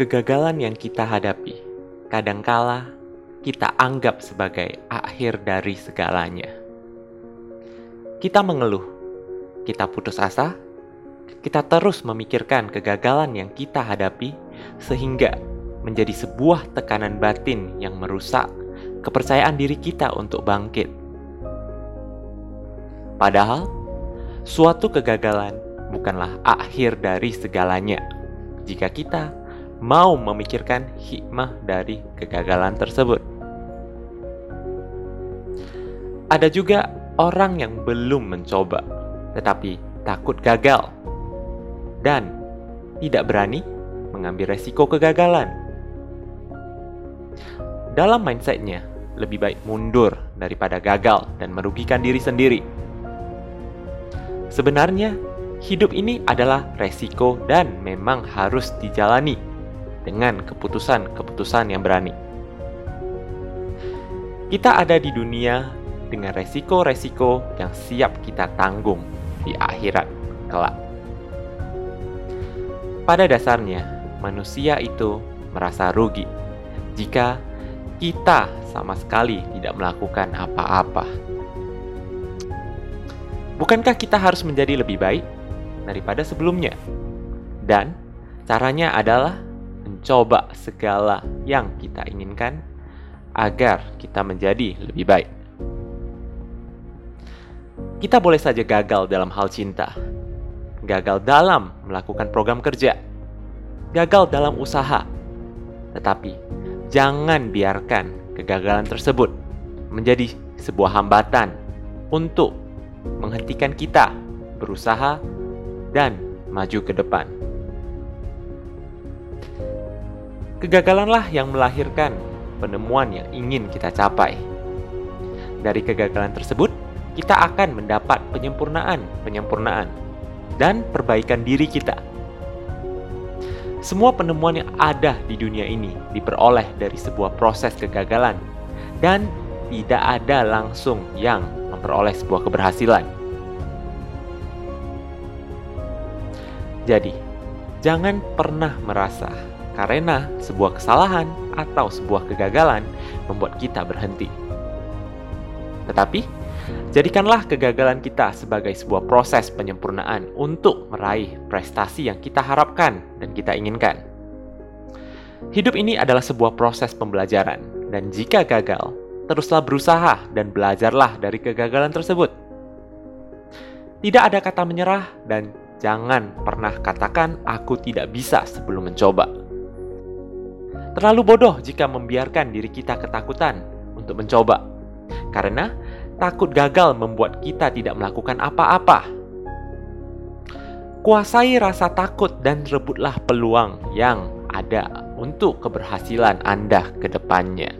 Kegagalan yang kita hadapi kadangkala kita anggap sebagai akhir dari segalanya. Kita mengeluh, kita putus asa, kita terus memikirkan kegagalan yang kita hadapi sehingga menjadi sebuah tekanan batin yang merusak kepercayaan diri kita untuk bangkit. Padahal, suatu kegagalan bukanlah akhir dari segalanya jika kita mau memikirkan hikmah dari kegagalan tersebut. Ada juga orang yang belum mencoba, tetapi takut gagal dan tidak berani mengambil resiko kegagalan. Dalam mindsetnya, lebih baik mundur daripada gagal dan merugikan diri sendiri. Sebenarnya, hidup ini adalah resiko dan memang harus dijalani dengan keputusan-keputusan yang berani. Kita ada di dunia dengan resiko-resiko yang siap kita tanggung di akhirat kelak. Pada dasarnya, manusia itu merasa rugi jika kita sama sekali tidak melakukan apa-apa. Bukankah kita harus menjadi lebih baik daripada sebelumnya? Dan caranya adalah mencoba segala yang kita inginkan agar kita menjadi lebih baik. Kita boleh saja gagal dalam hal cinta, gagal dalam melakukan program kerja, gagal dalam usaha, tetapi jangan biarkan kegagalan tersebut menjadi sebuah hambatan untuk menghentikan kita berusaha dan maju ke depan. Kegagalanlah yang melahirkan penemuan yang ingin kita capai. Dari kegagalan tersebut, kita akan mendapat penyempurnaan-penyempurnaan dan perbaikan diri kita. Semua penemuan yang ada di dunia ini diperoleh dari sebuah proses kegagalan dan tidak ada langsung yang memperoleh sebuah keberhasilan. Jadi, jangan pernah merasa karena sebuah kesalahan atau sebuah kegagalan membuat kita berhenti. Tetapi, Jadikanlah kegagalan kita sebagai sebuah proses penyempurnaan untuk meraih prestasi yang kita harapkan dan kita inginkan. Hidup ini adalah sebuah proses pembelajaran, dan jika gagal, teruslah berusaha dan belajarlah dari kegagalan tersebut. Tidak ada kata menyerah, dan jangan pernah katakan "aku tidak bisa" sebelum mencoba. Terlalu bodoh jika membiarkan diri kita ketakutan untuk mencoba, karena takut gagal membuat kita tidak melakukan apa-apa. Kuasai rasa takut dan rebutlah peluang yang ada untuk keberhasilan Anda ke depannya.